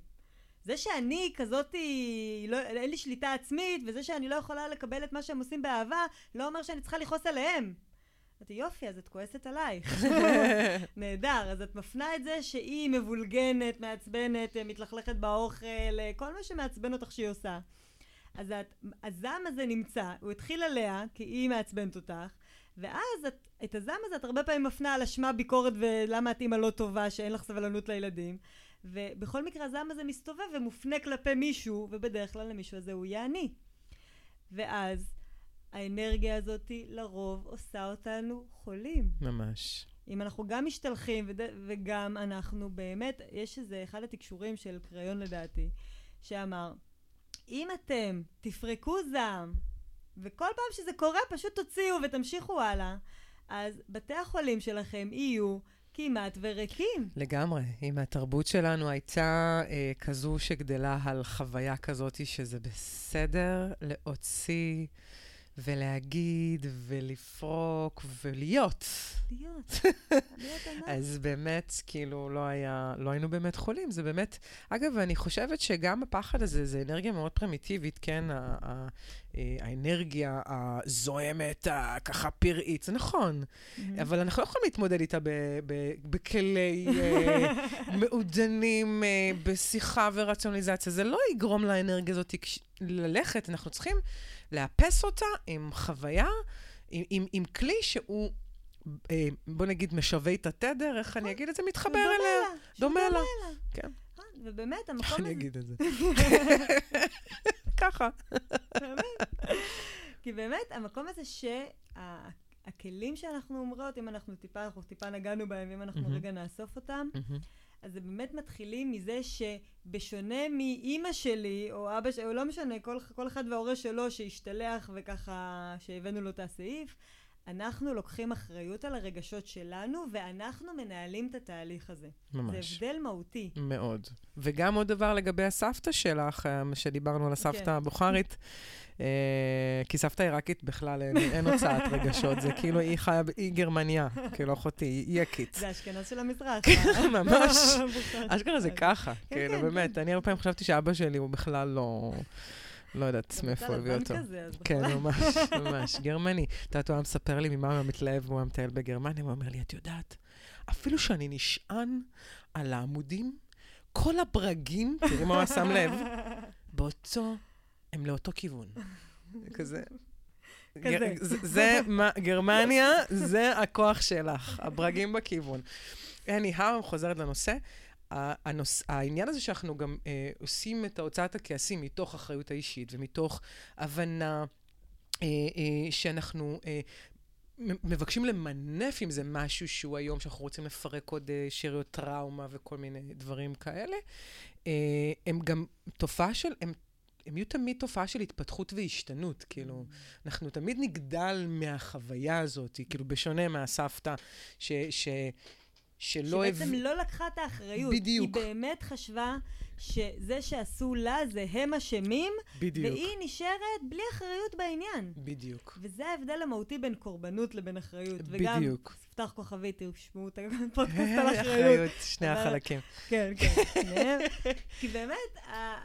זה שאני כזאתי, לא, אין לי שליטה עצמית, וזה שאני לא יכולה לקבל את מה שהם עושים באהבה, לא אומר שאני צריכה לכעוס עליהם. אמרתי, יופי, אז את כועסת עלייך. נהדר, אז את מפנה את זה שהיא מבולגנת, מעצבנת, אה, מתלכלכת באוכל, אה, כל מה שמעצבן אותך שהיא עושה. אז את, הזעם הזה נמצא, הוא התחיל עליה, כי היא מעצבנת אותך, ואז את, את הזעם הזה את הרבה פעמים מפנה על אשמה, ביקורת ולמה את אימא לא טובה, שאין לך סבלנות לילדים. ובכל מקרה הזעם הזה מסתובב ומופנה כלפי מישהו, ובדרך כלל למישהו הזה הוא יהיה אני. ואז האנרגיה הזאת לרוב עושה אותנו חולים. ממש. אם אנחנו גם משתלחים וד... וגם אנחנו באמת, יש איזה אחד התקשורים של קריון לדעתי, שאמר, אם אתם תפרקו זעם, וכל פעם שזה קורה פשוט תוציאו ותמשיכו הלאה, אז בתי החולים שלכם יהיו כמעט וריקים. לגמרי. אם התרבות שלנו הייתה אה, כזו שגדלה על חוויה כזאת, שזה בסדר להוציא ולהגיד ולפרוק ולהיות. להיות, להיות ענק. אז באמת, כאילו, לא היה, לא היינו באמת חולים. זה באמת, אגב, אני חושבת שגם הפחד הזה, זה אנרגיה מאוד פרימיטיבית, כן? ה- ה- אה, האנרגיה הזוהמת, ככה פראית, זה נכון. אבל אנחנו לא יכולים להתמודד איתה ב- ב- בכלי אה, מעודנים, אה, בשיחה ורציונליזציה. זה לא יגרום לאנרגיה הזאת ללכת, אנחנו צריכים לאפס אותה עם חוויה, עם, עם, עם כלי שהוא, אה, בוא נגיד, משווה את התדר, איך אני אגיד את זה? מתחבר אליה. לה, דומה לה. כן. אה, ובאמת, איך המקום אני הזה, אגיד את זה? ככה. כי באמת, המקום הזה שהכלים שאנחנו אומרות, אם אנחנו טיפה, אנחנו טיפה נגענו בהם, אם אנחנו. רגע נאסוף אותם, אז זה באמת מתחילים מזה שבשונה מאימא שלי, או אבא שלי, או לא משנה, כל, כל אחד וההורה שלו שהשתלח וככה, שהבאנו לו את הסעיף, אנחנו לוקחים אחריות על הרגשות שלנו, ואנחנו מנהלים את התהליך הזה. ממש. זה הבדל מהותי. מאוד. וגם עוד דבר לגבי הסבתא שלך, אה, שדיברנו על הסבתא כן. הבוכרית, אה, כי סבתא עיראקית בכלל אין, אין הוצאת רגשות, זה כאילו היא חיה, היא גרמניה, כאילו אחותי, היא יקית. זה אשכנז של המזרח. ממש. בוכרית. אשכרה זה ככה, כן, כאילו, כן, באמת, כן. אני הרבה פעמים חשבתי שאבא שלי הוא בכלל לא, לא יודעת מאיפה הביא אותו. כן. ממש, ממש, גרמני. את יודעת, הוא היה מספר לי ממה הוא היה מתלהב, והוא היה מטייל בגרמניה, הוא אומר לי, את יודעת, אפילו שאני נשען על העמודים, כל הברגים, תראי מה הוא שם לב, באותו, הם לאותו כיוון. כזה. זה, מה, גרמניה, זה הכוח שלך, הברגים בכיוון. anyhow, חוזרת לנושא. הנוס, העניין הזה שאנחנו גם אה, עושים את הוצאת הכעסים מתוך אחריות האישית ומתוך הבנה אה, אה, שאנחנו אה, מבקשים למנף עם זה משהו שהוא היום, שאנחנו רוצים לפרק עוד אה, שאריות טראומה וכל מיני דברים כאלה, אה, הם גם תופעה של, הם, הם יהיו תמיד תופעה של התפתחות והשתנות. כאילו, אנחנו תמיד נגדל מהחוויה הזאת, כאילו, בשונה מהסבתא, ש... ש שלא... שבעצם לא לקחה את האחריות. בדיוק. היא באמת חשבה שזה שעשו לה זה הם אשמים, בדיוק. והיא נשארת בלי אחריות בעניין. בדיוק. וזה ההבדל המהותי בין קורבנות לבין אחריות. וגם, בדיוק. תפתח כוכבית, תשמעו את הפודקאסט על אחריות. אחריות, שני אבל- החלקים. כן, כן. כי באמת,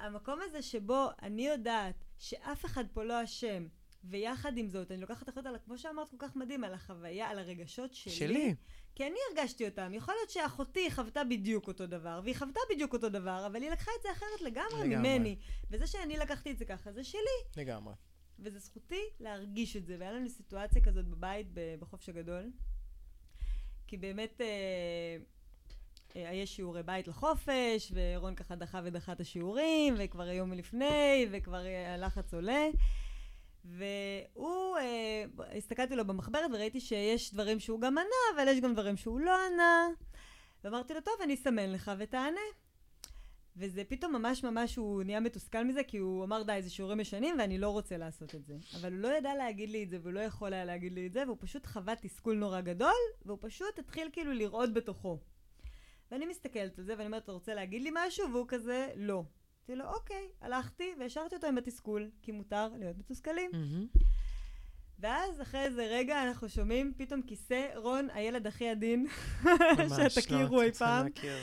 המקום הזה שבו אני יודעת שאף אחד פה לא אשם, ויחד עם זאת, אני לוקחת אחריות על, כמו שאמרת, כל כך מדהים, על החוויה, על הרגשות שלי. שלי. כי אני הרגשתי אותם. יכול להיות שאחותי חוותה בדיוק אותו דבר, והיא חוותה בדיוק אותו דבר, אבל היא לקחה את זה אחרת לגמרי, לגמרי. ממני. וזה שאני לקחתי את זה ככה, זה שלי. לגמרי. וזו זכותי להרגיש את זה. והיה לנו סיטואציה כזאת בבית בחופש הגדול, כי באמת אה, אה, יש שיעורי בית לחופש, ורון ככה דחה ודחה את השיעורים, וכבר היום מלפני, וכבר אה, הלחץ עולה. והוא, אה, הסתכלתי לו במחברת וראיתי שיש דברים שהוא גם ענה, אבל יש גם דברים שהוא לא ענה. ואמרתי לו, טוב, אני אסמן לך ותענה. וזה פתאום ממש ממש, הוא נהיה מתוסכל מזה, כי הוא אמר, די, זה שיעורים ישנים ואני לא רוצה לעשות את זה. אבל הוא לא ידע להגיד לי את זה, והוא לא יכול היה להגיד לי את זה, והוא פשוט חווה תסכול נורא גדול, והוא פשוט התחיל כאילו לרעוד בתוכו. ואני מסתכלת על זה, ואני אומרת, אתה רוצה להגיד לי משהו? והוא כזה, לא. אמרתי לו, אוקיי, הלכתי והשארתי אותו עם התסכול, כי מותר להיות מתוסכלים. מהמם. ואז אחרי איזה רגע אנחנו שומעים פתאום כיסא רון, הילד הכי עדין, ממש, שתכירו לא, אי פעם. להכיר.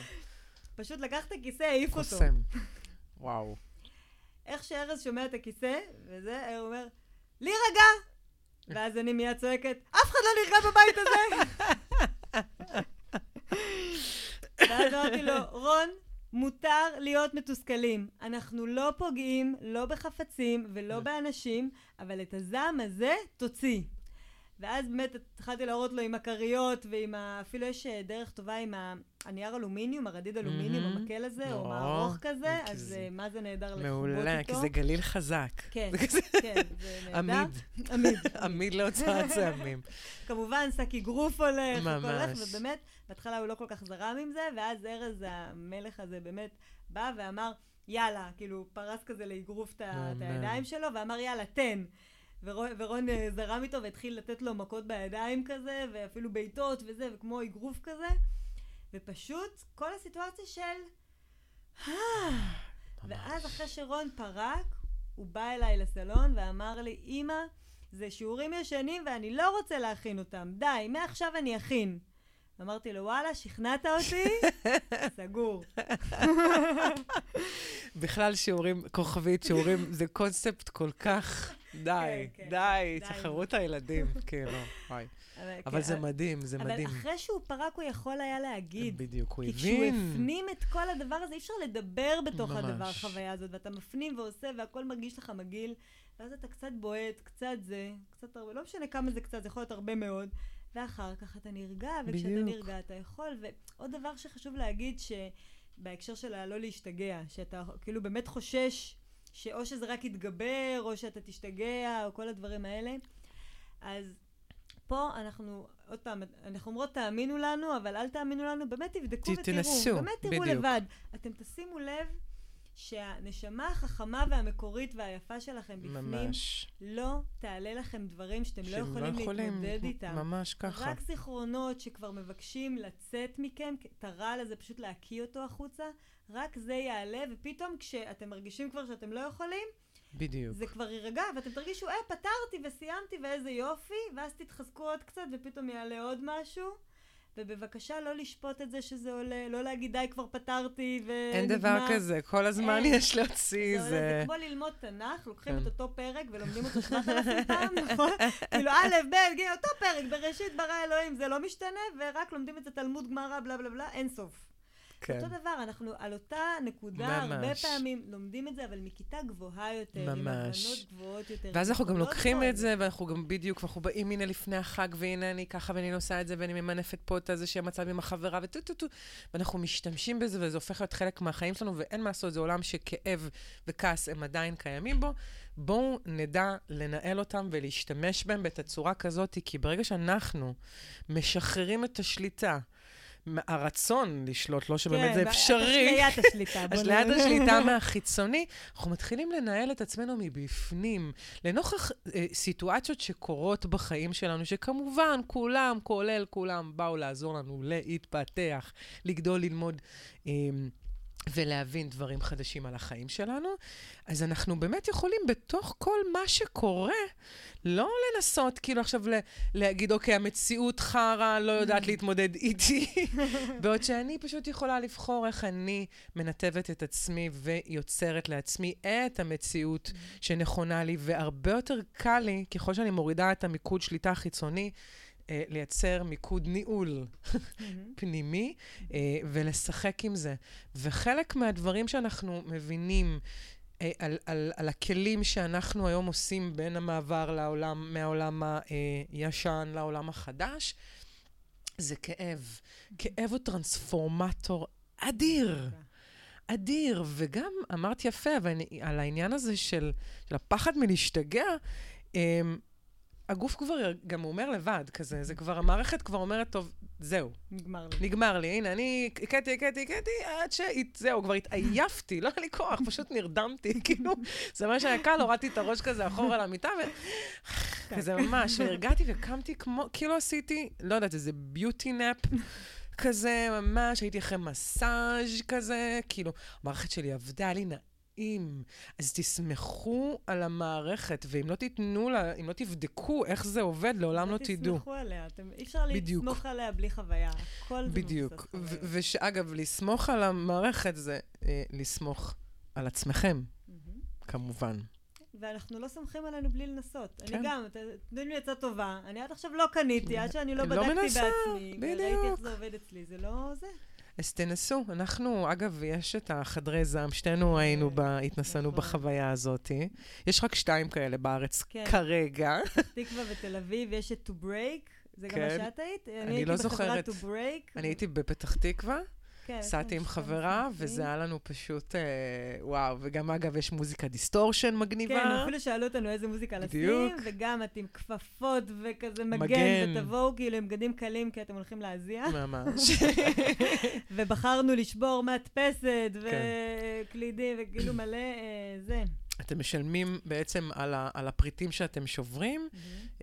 פשוט לקח את הכיסא, העיף אותו. קוסם. וואו. איך שארז שומע את הכיסא, וזה, הוא אומר, להירגע! ואז אני מיד צועקת, אף אחד לא נרגע בבית הזה! ואז אמרתי לו, רון, מותר להיות מתוסכלים. אנחנו לא פוגעים, לא בחפצים ולא באנשים, אבל את הזעם הזה תוציא. ואז באמת התחלתי להראות לו עם הכריות ועם ה... אפילו יש אה, דרך טובה עם ה- הנייר אלומיניום, הרדיד אלומיניום, מהמם. המקל הזה, או או, מערוך כזה, כי אז זה- אה, מה זה נהדר לחובות איתו. מעולה, כי זה גליל חזק. כן, כן, זה נהדר. עמיד. עמיד. עמיד להוצאת סמים. כמובן, שק אגרוף הולך, הכל הולך, ממש. ובאמת, בהתחלה הוא לא כל כך זרם עם זה, ואז ארז המלך הזה באמת בא ואמר, יאללה, כאילו, פרס כזה לאגרוף את. הידיים שלו, ואמר, יאללה, תן. ורון, ורון אה, זרם איתו והתחיל לתת לו מכות בידיים כזה, ואפילו בעיטות וזה, וכמו אגרוף כזה, ופשוט כל הסיטואציה של... ואז אחרי שרון פרק, הוא בא אליי לסלון ואמר לי, אמא, זה שיעורים ישנים ואני לא רוצה להכין אותם. די, מעכשיו אני אכין. אמרתי לו, וואלה, שכנעת אותי, סגור. בכלל שיעורים, כוכבית, שיעורים, זה קונספט כל כך... די, כן, כן. די, די. תשחררו את הילדים, כאילו, וואי. אבל זה כן, מדהים, זה אבל מדהים. אחרי שהוא פרק, הוא יכול היה להגיד. בדיוק, הוא כי כשהוא הבין. הפנים את כל הדבר הזה, אי אפשר לדבר בתוך. הדבר, החוויה הזאת, ואתה מפנים ועושה, והכל מרגיש לך מגעיל, ואז אתה קצת בועט, קצת זה, קצת הרבה, לא משנה כמה זה קצת, זה יכול להיות הרבה מאוד, ואחר כך אתה נרגע, וכשאתה. נרגע אתה יכול, ועוד דבר שחשוב להגיד, שבהקשר של הלא להשתגע, שאתה כאילו באמת חושש שאו שזה רק יתגבר, או שאתה תשתגע, או כל הדברים האלה, אז פה אנחנו, עוד פעם, אנחנו אומרות תאמינו לנו, אבל אל תאמינו לנו, באמת תבדקו ת- ותראו. תנסו, באמת תראו בדיוק. לבד. אתם תשימו לב שהנשמה החכמה והמקורית והיפה שלכם בפנים, ממש. לא תעלה לכם דברים שאתם לא שהם יכולים להתמודד איתם. ממש ככה. רק זיכרונות שכבר מבקשים לצאת מכם, את הרעל הזה פשוט להקיא אותו החוצה, רק זה יעלה, ופתאום כשאתם מרגישים כבר שאתם לא יכולים, בדיוק. זה כבר יירגע, ואתם תרגישו, אה, פתרתי וסיימתי ואיזה יופי, ואז תתחזקו עוד קצת ופתאום יעלה עוד משהו. ובבקשה לא לשפוט את זה שזה עולה, לא להגיד די כבר פתרתי ונגמר. אין דבר כזה, כל הזמן אין. יש להוציא, זה, עולה, זה... זה כמו ללמוד תנ"ך, לוקחים כן. את אותו פרק ולומדים אותו 7,000 פעם, נכון? כאילו א', ב', ג', אותו פרק, בראשית ברא אלוהים, זה לא משתנה, ורק לומדים את זה תלמוד גמרא, בלה בלה בלה, אין סוף. כן. אותו דבר, אנחנו על אותה נקודה הרבה ממש. פעמים לומדים את זה, אבל מכיתה גבוהה יותר, עם ממש. הבנות גבוהות יותר. ואז אנחנו גם לוקחים מאוד. את זה, ואנחנו גם בדיוק, ואנחנו באים הנה לפני החג, והנה אני ככה, ואני עושה את זה, ואני ממנפת פה את איזה שהם מצב עם החברה, וטו טו טו. ואנחנו משתמשים בזה, וזה הופך להיות חלק מהחיים שלנו, ואין מה לעשות, זה עולם שכאב וכעס הם עדיין קיימים בו. בואו נדע לנהל אותם ולהשתמש בהם בתצורה כזאת, כי ברגע שאנחנו משחררים את השליטה, הרצון לשלוט, לא שבאמת זה כן, אפשרי. אשליית השליטה. אשליית השליטה מהחיצוני, אנחנו מתחילים לנהל את עצמנו מבפנים, לנוכח אה, סיטואציות שקורות בחיים שלנו, שכמובן כולם, כולל כולם, באו לעזור לנו להתפתח, לגדול, ללמוד. אה, ולהבין דברים חדשים על החיים שלנו, אז אנחנו באמת יכולים בתוך כל מה שקורה, לא לנסות כאילו עכשיו ל- להגיד, אוקיי, המציאות חרא, לא יודעת להתמודד איתי, בעוד שאני פשוט יכולה לבחור איך אני מנתבת את עצמי ויוצרת לעצמי את המציאות שנכונה לי, והרבה יותר קל לי, ככל שאני מורידה את המיקוד שליטה החיצוני, אה, לייצר מיקוד ניהול. פנימי אה, ולשחק עם זה. וחלק מהדברים שאנחנו מבינים אה, על, על, על הכלים שאנחנו היום עושים בין המעבר לעולם, מהעולם הישן לעולם החדש, זה כאב. כאב הוא טרנספורמטור אדיר. אדיר, וגם אמרת יפה, אבל אני, על העניין הזה של, של הפחד מלהשתגע, אמ, הגוף כבר גם אומר לבד כזה, זה כבר, המערכת כבר אומרת, טוב, זהו, נגמר לי. נגמר לי, הנה, אני הכיתי, הכיתי, הכיתי, עד ש... זהו, כבר התעייפתי, לא היה לי כוח, פשוט נרדמתי, כאילו, זה מה שהיה קל, הורדתי את הראש כזה אחורה למיטה, ו... כזה ממש, והרגעתי וקמתי כמו, כאילו עשיתי, לא יודעת, איזה ביוטי נאפ. כזה, ממש, הייתי אחרי מסאז' כזה, כאילו, המערכת שלי עבדה, היה לי נעים. אז תסמכו על המערכת, ואם לא תיתנו לה, אם לא תבדקו איך זה עובד, לעולם לא תדעו. תסמכו עליה. אתם- אי אפשר בדיוק. לסמוך עליה בלי חוויה. הכל זה בדיוק. ושאגב, לסמוך על המערכת זה אה, לסמוך על עצמכם, מהמם. כמובן. ואנחנו לא סומכים עלינו בלי לנסות. כן. אני גם, תנו לי עצה טובה. אני עד עכשיו לא קניתי, עד שאני לא לא בדקתי מנסה, בעצמי. וראיתי איך בדיוק. זה עובד אצלי. זה לא זה. אז תנסו. אנחנו, אגב, יש את החדרי זעם, שתינו היינו, ב... נכון. בחוויה הזאת. יש רק שתיים כאלה בארץ כן. כרגע. תקווה ותל אביב, יש את To Break. זה גם מה כן. שאת היית? אני אני לא זוכרת. To Break. אני הייתי בפתח תקווה, כן, נסעתי יש עם חברה. וזה היה לנו פשוט, אה, וואו, וגם אגב, יש מוזיקה distortion מגניבה. כן, אפילו שאלו אותנו איזה מוזיקה לשים. וגם את עם כפפות וכזה מגן. ותבואו כאילו עם בגדים קלים, כי אתם הולכים להזיע. ממש. ובחרנו לשבור מדפסת, כן. וקלידים, וכאילו מלא אה, זה. אתם משלמים בעצם על, ה, על הפריטים שאתם שוברים,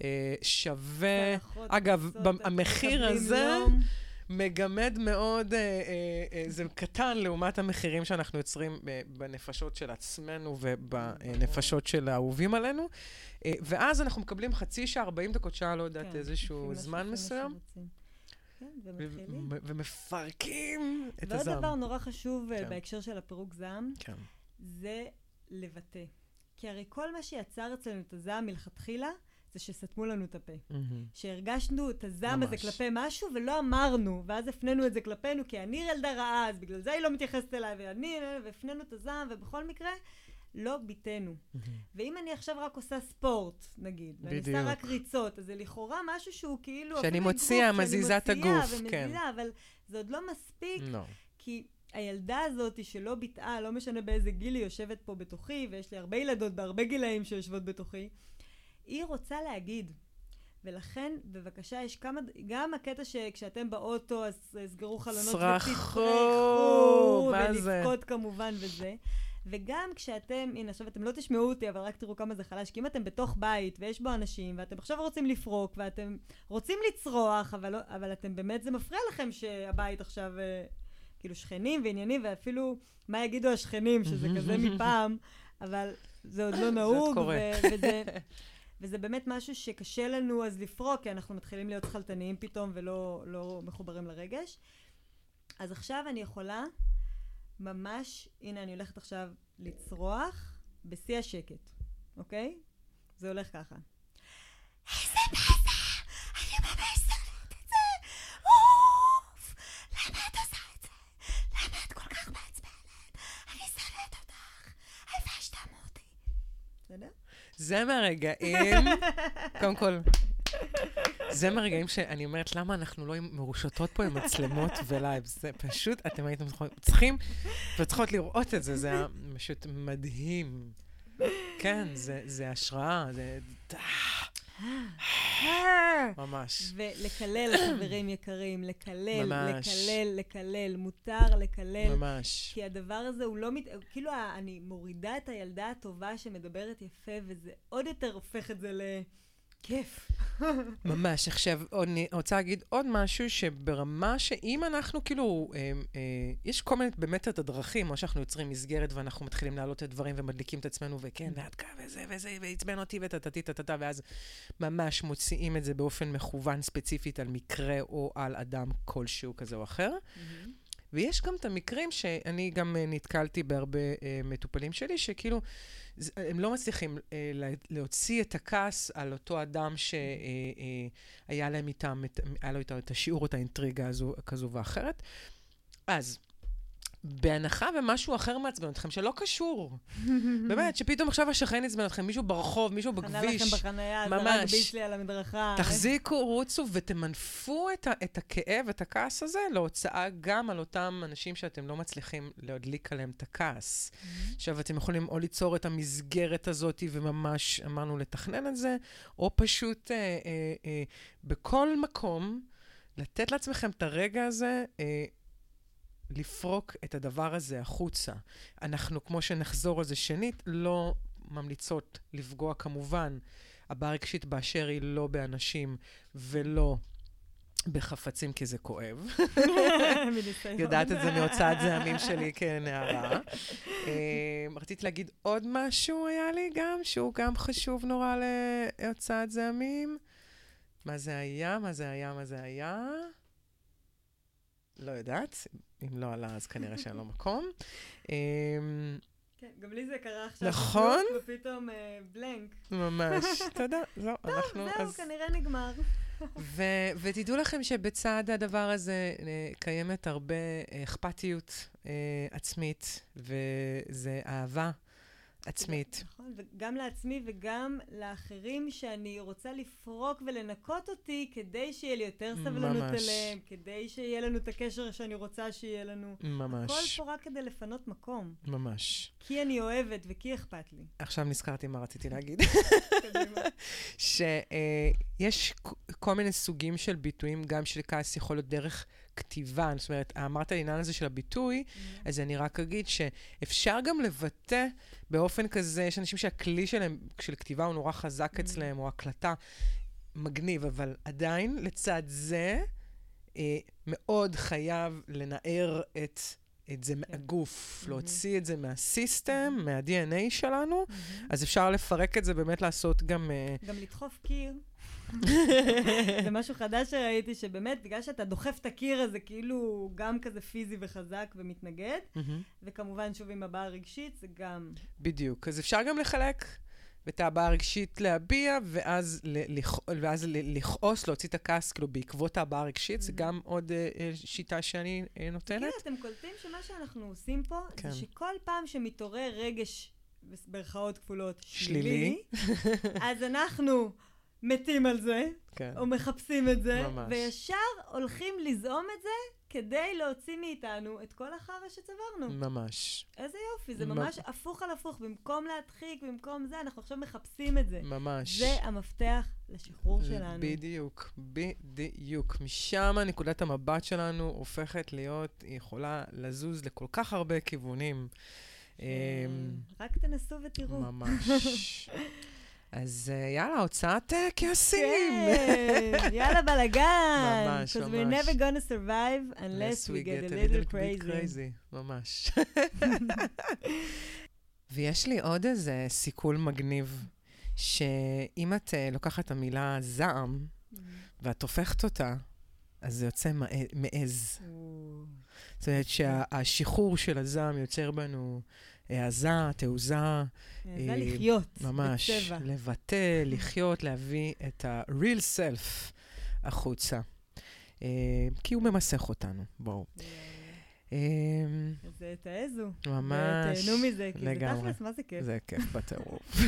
אה, שווה... אגב, המחיר הזה- יום. מגמד מאוד, אה, אה, אה, זה קטן לעומת המחירים שאנחנו יוצרים ב- בנפשות של עצמנו ובנפשות של האהובים עלינו. אה, ואז אנחנו מקבלים חצי שעה, 40 דקות, שעה, לא יודעת, כן, איזשהו זמן מסוים. כן, ומתחילים. ומפרקים את ועוד הזעם. דבר נורא חשוב אה, כן. בהקשר של הפירוק זעם, כן. זה לבטא. כי הרי כל מה שיצר אצלנו את הזעם מלכתחילה, זה שסתמו לנו את הפה. מהמם. שהרגשנו את הזעם הזה ממש. כלפי משהו ולא אמרנו, ואז הפנינו את זה כלפינו, כי אני ילדה רעה, אז בגלל זה היא לא מתייחסת אליי, ואני, והפנינו את הזעם, ובכל מקרה, לא ביטאנו. מהמם. ואם אני עכשיו רק עושה ספורט, נגיד, ואני. עושה רק ריצות, אז זה לכאורה משהו שהוא כאילו... שאני מוציאה, מזיזה את הגוף, ומזיזה, כן. אבל זה עוד לא מספיק, לא. כי הילדה הזאת שלא ביטאה, לא משנה באיזה גיל היא יושבת פה בתוכי, ויש לי הרבה ילדות בהרבה גילאים שיושבות בתוכי, היא רוצה להגיד. ולכן, בבקשה, יש כמה, גם הקטע שכשאתם באוטו, אז סגרו חלונות זה? ולבכות כמובן וזה. וגם כשאתם, הנה עכשיו אתם לא תשמעו אותי, אבל רק תראו כמה זה חלש, כי אם אתם בתוך בית ויש בו אנשים, ואתם עכשיו רוצים לפרוק, ואתם רוצים לצרוח, אבל, לא, אבל אתם באמת, זה מפריע לכם שהבית עכשיו, אה, כאילו שכנים ועניינים, ואפילו מה יגידו השכנים, שזה כזה מפעם, אבל זה עוד לא נהוג, וזה, וזה באמת משהו שקשה לנו אז לפרוק, כי אנחנו מתחילים להיות שכלתניים פתאום ולא לא מחוברים לרגש. אז עכשיו אני יכולה ממש, הנה אני הולכת עכשיו לצרוח בשיא השקט, אוקיי? זה הולך ככה. איזה באסה! אני ממש שונאת את זה! אוף! למה את עושה את זה? למה את כל כך מעצבנת? אני שונאת אותך! הלוואי שתמותי. בסדר? זה מהרגעים, קודם כל, זה מהרגעים שאני אומרת, למה אנחנו לא מרושתות פה עם מצלמות ו live? זה פשוט, אתם הייתם צריכים וצריכות לראות את זה, זה היה פשוט מדהים. כן, זה, זה השראה, זה... ממש. ולקלל, חברים יקרים, לקלל, ממש. לקלל, לקלל, מותר לקלל. ממש. כי הדבר הזה הוא לא מת... כאילו, אני מורידה את הילדה הטובה שמדברת יפה, וזה עוד יותר הופך את זה לכיף. ממש. עכשיו, אני רוצה להגיד עוד משהו, שברמה שאם אנחנו כאילו, אה, אה, יש כל מיני באמת את הדרכים, או שאנחנו יוצרים מסגרת ואנחנו מתחילים להעלות את הדברים ומדליקים את עצמנו, וכן, ועד כאן, וזה וזה, ועצבן אותי, וטטטי טטטה, ואז ממש מוציאים את זה באופן מכוון ספציפית על מקרה או על אדם כלשהו כזה או אחר. ויש גם את המקרים שאני גם אה, נתקלתי בהרבה אה, מטופלים שלי, שכאילו, ז- הם לא מצליחים אה, לה- להוציא את הכעס על אותו אדם שהיה להם איתם, היה לו איתם את השיעור את האינטריגה הזו, כזו ואחרת. אז, בהנחה ומשהו אחר מעצבן אתכם, שלא קשור. באמת, שפתאום עכשיו השכן עצבן אתכם, מישהו ברחוב, מישהו חנה בכביש. לכם בחנייה. זרק ביס לי על המדרכה. תחזיקו, רוצו ותמנפו את, ה- את הכאב, את הכעס הזה, להוצאה גם על אותם אנשים שאתם לא מצליחים להדליק עליהם את הכעס. עכשיו, אתם יכולים או ליצור את המסגרת הזאת וממש, אמרנו, לתכנן את זה, או פשוט אה, אה, אה, בכל מקום, לתת לעצמכם את הרגע הזה, אה, לפרוק את הדבר הזה החוצה. אנחנו, כמו שנחזור על זה שנית, לא ממליצות לפגוע כמובן. הבעה רגשית באשר היא לא באנשים ולא בחפצים, כי זה כואב. יודעת את זה מהוצאת זעמים שלי כנערה. אה, רציתי להגיד עוד משהו, היה לי גם, שהוא גם חשוב נורא להוצאת זעמים. מה זה היה? מה זה היה? מה זה היה? לא יודעת. אם לא עלה, אז כנראה שאין לו מקום. אה, כן, גם לי זה קרה עכשיו. נכון? ופתאום אה, בלנק. ממש. תודה. זהו, טוב, אנחנו... זהו, אז- כנראה נגמר. ו- ותדעו לכם שבצד הדבר הזה אה, קיימת הרבה אה, אכפתיות אה, עצמית, וזה אהבה עצמית. נכון, וגם לעצמי וגם לאחרים שאני רוצה לפרוק ולנקות אותי כדי שיהיה לי יותר סבלנות ממש. אליהם, כדי שיהיה לנו את הקשר שאני רוצה שיהיה לנו. הכל ממש, פה רק כדי לפנות מקום. ממש. כי אני אוהבת וכי אכפת לי. עכשיו נזכרתי מה רציתי להגיד. שיש כל מיני סוגים של ביטויים, גם של כעס יכול להיות דרך כתיבה. זאת אומרת, אמרת העניין הזה של הביטוי, אז אני רק אגיד שאפשר גם לבטא באופן כזה, יש אנשים שהכלי שלהם, של כתיבה הוא נורא חזק אצלם, או הקלטה, מגניב, אבל עדיין, לצד זה, אה, מאוד חייב לנער את... את זה מהגוף, להוציא את זה מהסיסטם, מה-DNA שלנו, אז אפשר לפרק את זה, באמת לעשות גם... אה, גם לדחוף קיר. זה משהו חדש שראיתי, שבאמת, בגלל שאתה דוחף את הקיר הזה, כאילו גם כזה פיזי וחזק ומתנגד, מהמם. וכמובן, שוב, עם הבעה רגשית, זה גם... בדיוק. אז אפשר גם לחלק את ההבעה הרגשית להביע, ואז, לכ- ואז לכעוס, להוציא את הכעס, כאילו, בעקבות ההבעה הרגשית, זה גם עוד אה, שיטה שאני אה, נותנת. כאילו, אתם קולטים שמה שאנחנו עושים פה, כן. זה שכל פעם שמתעורר רגש, במרכאות כפולות, שלילי. שלילי, אז אנחנו מתים על זה, כן. או מחפשים את זה, ממש. וישר הולכים לזעום את זה כדי להוציא מאיתנו את כל החרא שצברנו. ממש. איזה יופי, זה ממש הפוך על הפוך. במקום להדחיק, במקום זה, אנחנו עכשיו מחפשים את זה. ממש. זה המפתח לשחרור שלנו. בדיוק, בדיוק. משם נקודת המבט שלנו הופכת להיות, היא יכולה לזוז לכל כך הרבה כיוונים. אמ, רק תנסו ותראו. ממש. אז אה, יאללה, הוצאת אה, כעסים. כן, יאללה בלאגן. ממש, Because we're ממש. never gonna survive unless we get a little crazy. ממש. ויש לי עוד איזה סיכול מגניב, שאם את אה, לוקחת את המילה זעם, ואת הופכת אותה, אז זה יוצא מע- מעז. זאת אומרת שהשחרור של הזעם יוצר בנו העזה, תעוזה, זה אה, לחיות, ממש בצבע. לבטא, לחיות, להביא את ה-real self החוצה. אה, כי הוא ממסך אותנו, בואו. אז אה, תעזו. ממש. ותהנו מזה, כי זה. תכלס, מה זה כיף. זה כיף בטירוף.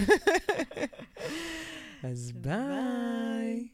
אז. ביי.